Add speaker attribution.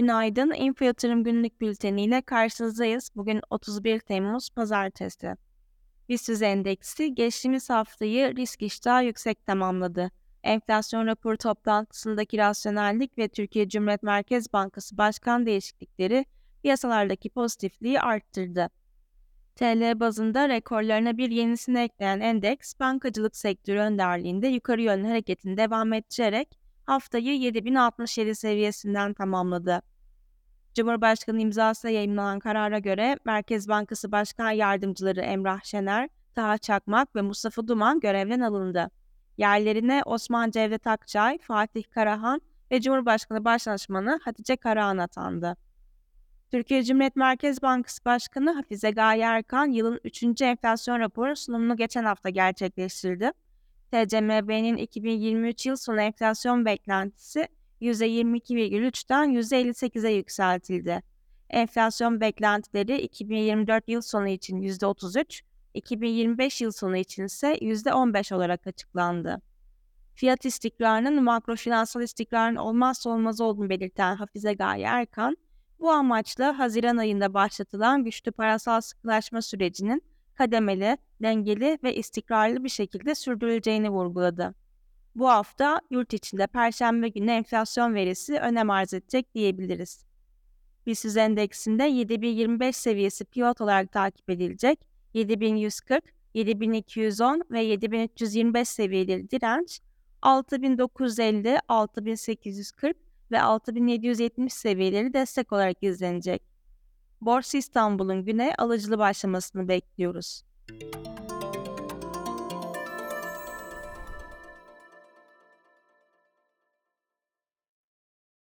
Speaker 1: Günaydın, Info Yatırım Günlük Bülteni ile karşınızdayız. Bugün 31 Temmuz Pazartesi. BIST Endeksi geçtiğimiz haftayı risk iştahı yüksek tamamladı. Enflasyon raporu toplantısındaki rasyonellik ve Türkiye Cumhuriyet Merkez Bankası Başkan değişiklikleri piyasalardaki pozitifliği arttırdı. TL bazında rekorlarına bir yenisini ekleyen endeks, bankacılık sektörü önderliğinde yukarı yönlü hareketini devam ettirerek haftayı 7067 seviyesinden tamamladı. Cumhurbaşkanı imzasıyla yayınlanan karara göre Merkez Bankası Başkan Yardımcıları Emrah Şener, Taha Çakmak ve Mustafa Duman görevden alındı. Yerlerine Osman Cevdet Akçay, Fatih Karahan ve Cumhurbaşkanı Başdanışmanı Hatice Karahan atandı. Türkiye Cumhuriyet Merkez Bankası Başkanı Hafize Gaye Erkan yılın 3. enflasyon raporu sunumunu geçen hafta gerçekleştirdi. TCMB'nin 2023 yıl sonu enflasyon beklentisi %22,3'ten %58'e yükseltildi. Enflasyon beklentileri 2024 yıl sonu için %33, 2025 yıl sonu için ise %15 olarak açıklandı. Fiyat istikrarının makro finansal istikrarın olmazsa olmaz olduğunu belirten Hafize Gaye Erkan, bu amaçla Haziran ayında başlatılan güçlü parasal sıkılaşma sürecinin kademeli, dengeli ve istikrarlı bir şekilde sürdürüleceğini vurguladı. Bu hafta yurt içinde Perşembe günü enflasyon verisi önem arz edecek diyebiliriz. BIST endeksinde 7025 seviyesi pivot olarak takip edilecek, 7140, 7210 ve 7325 seviyeleri direnç, 6950, 6840 ve 6770 seviyeleri destek olarak izlenecek. Borsa İstanbul'un güne alıcılı başlamasını bekliyoruz.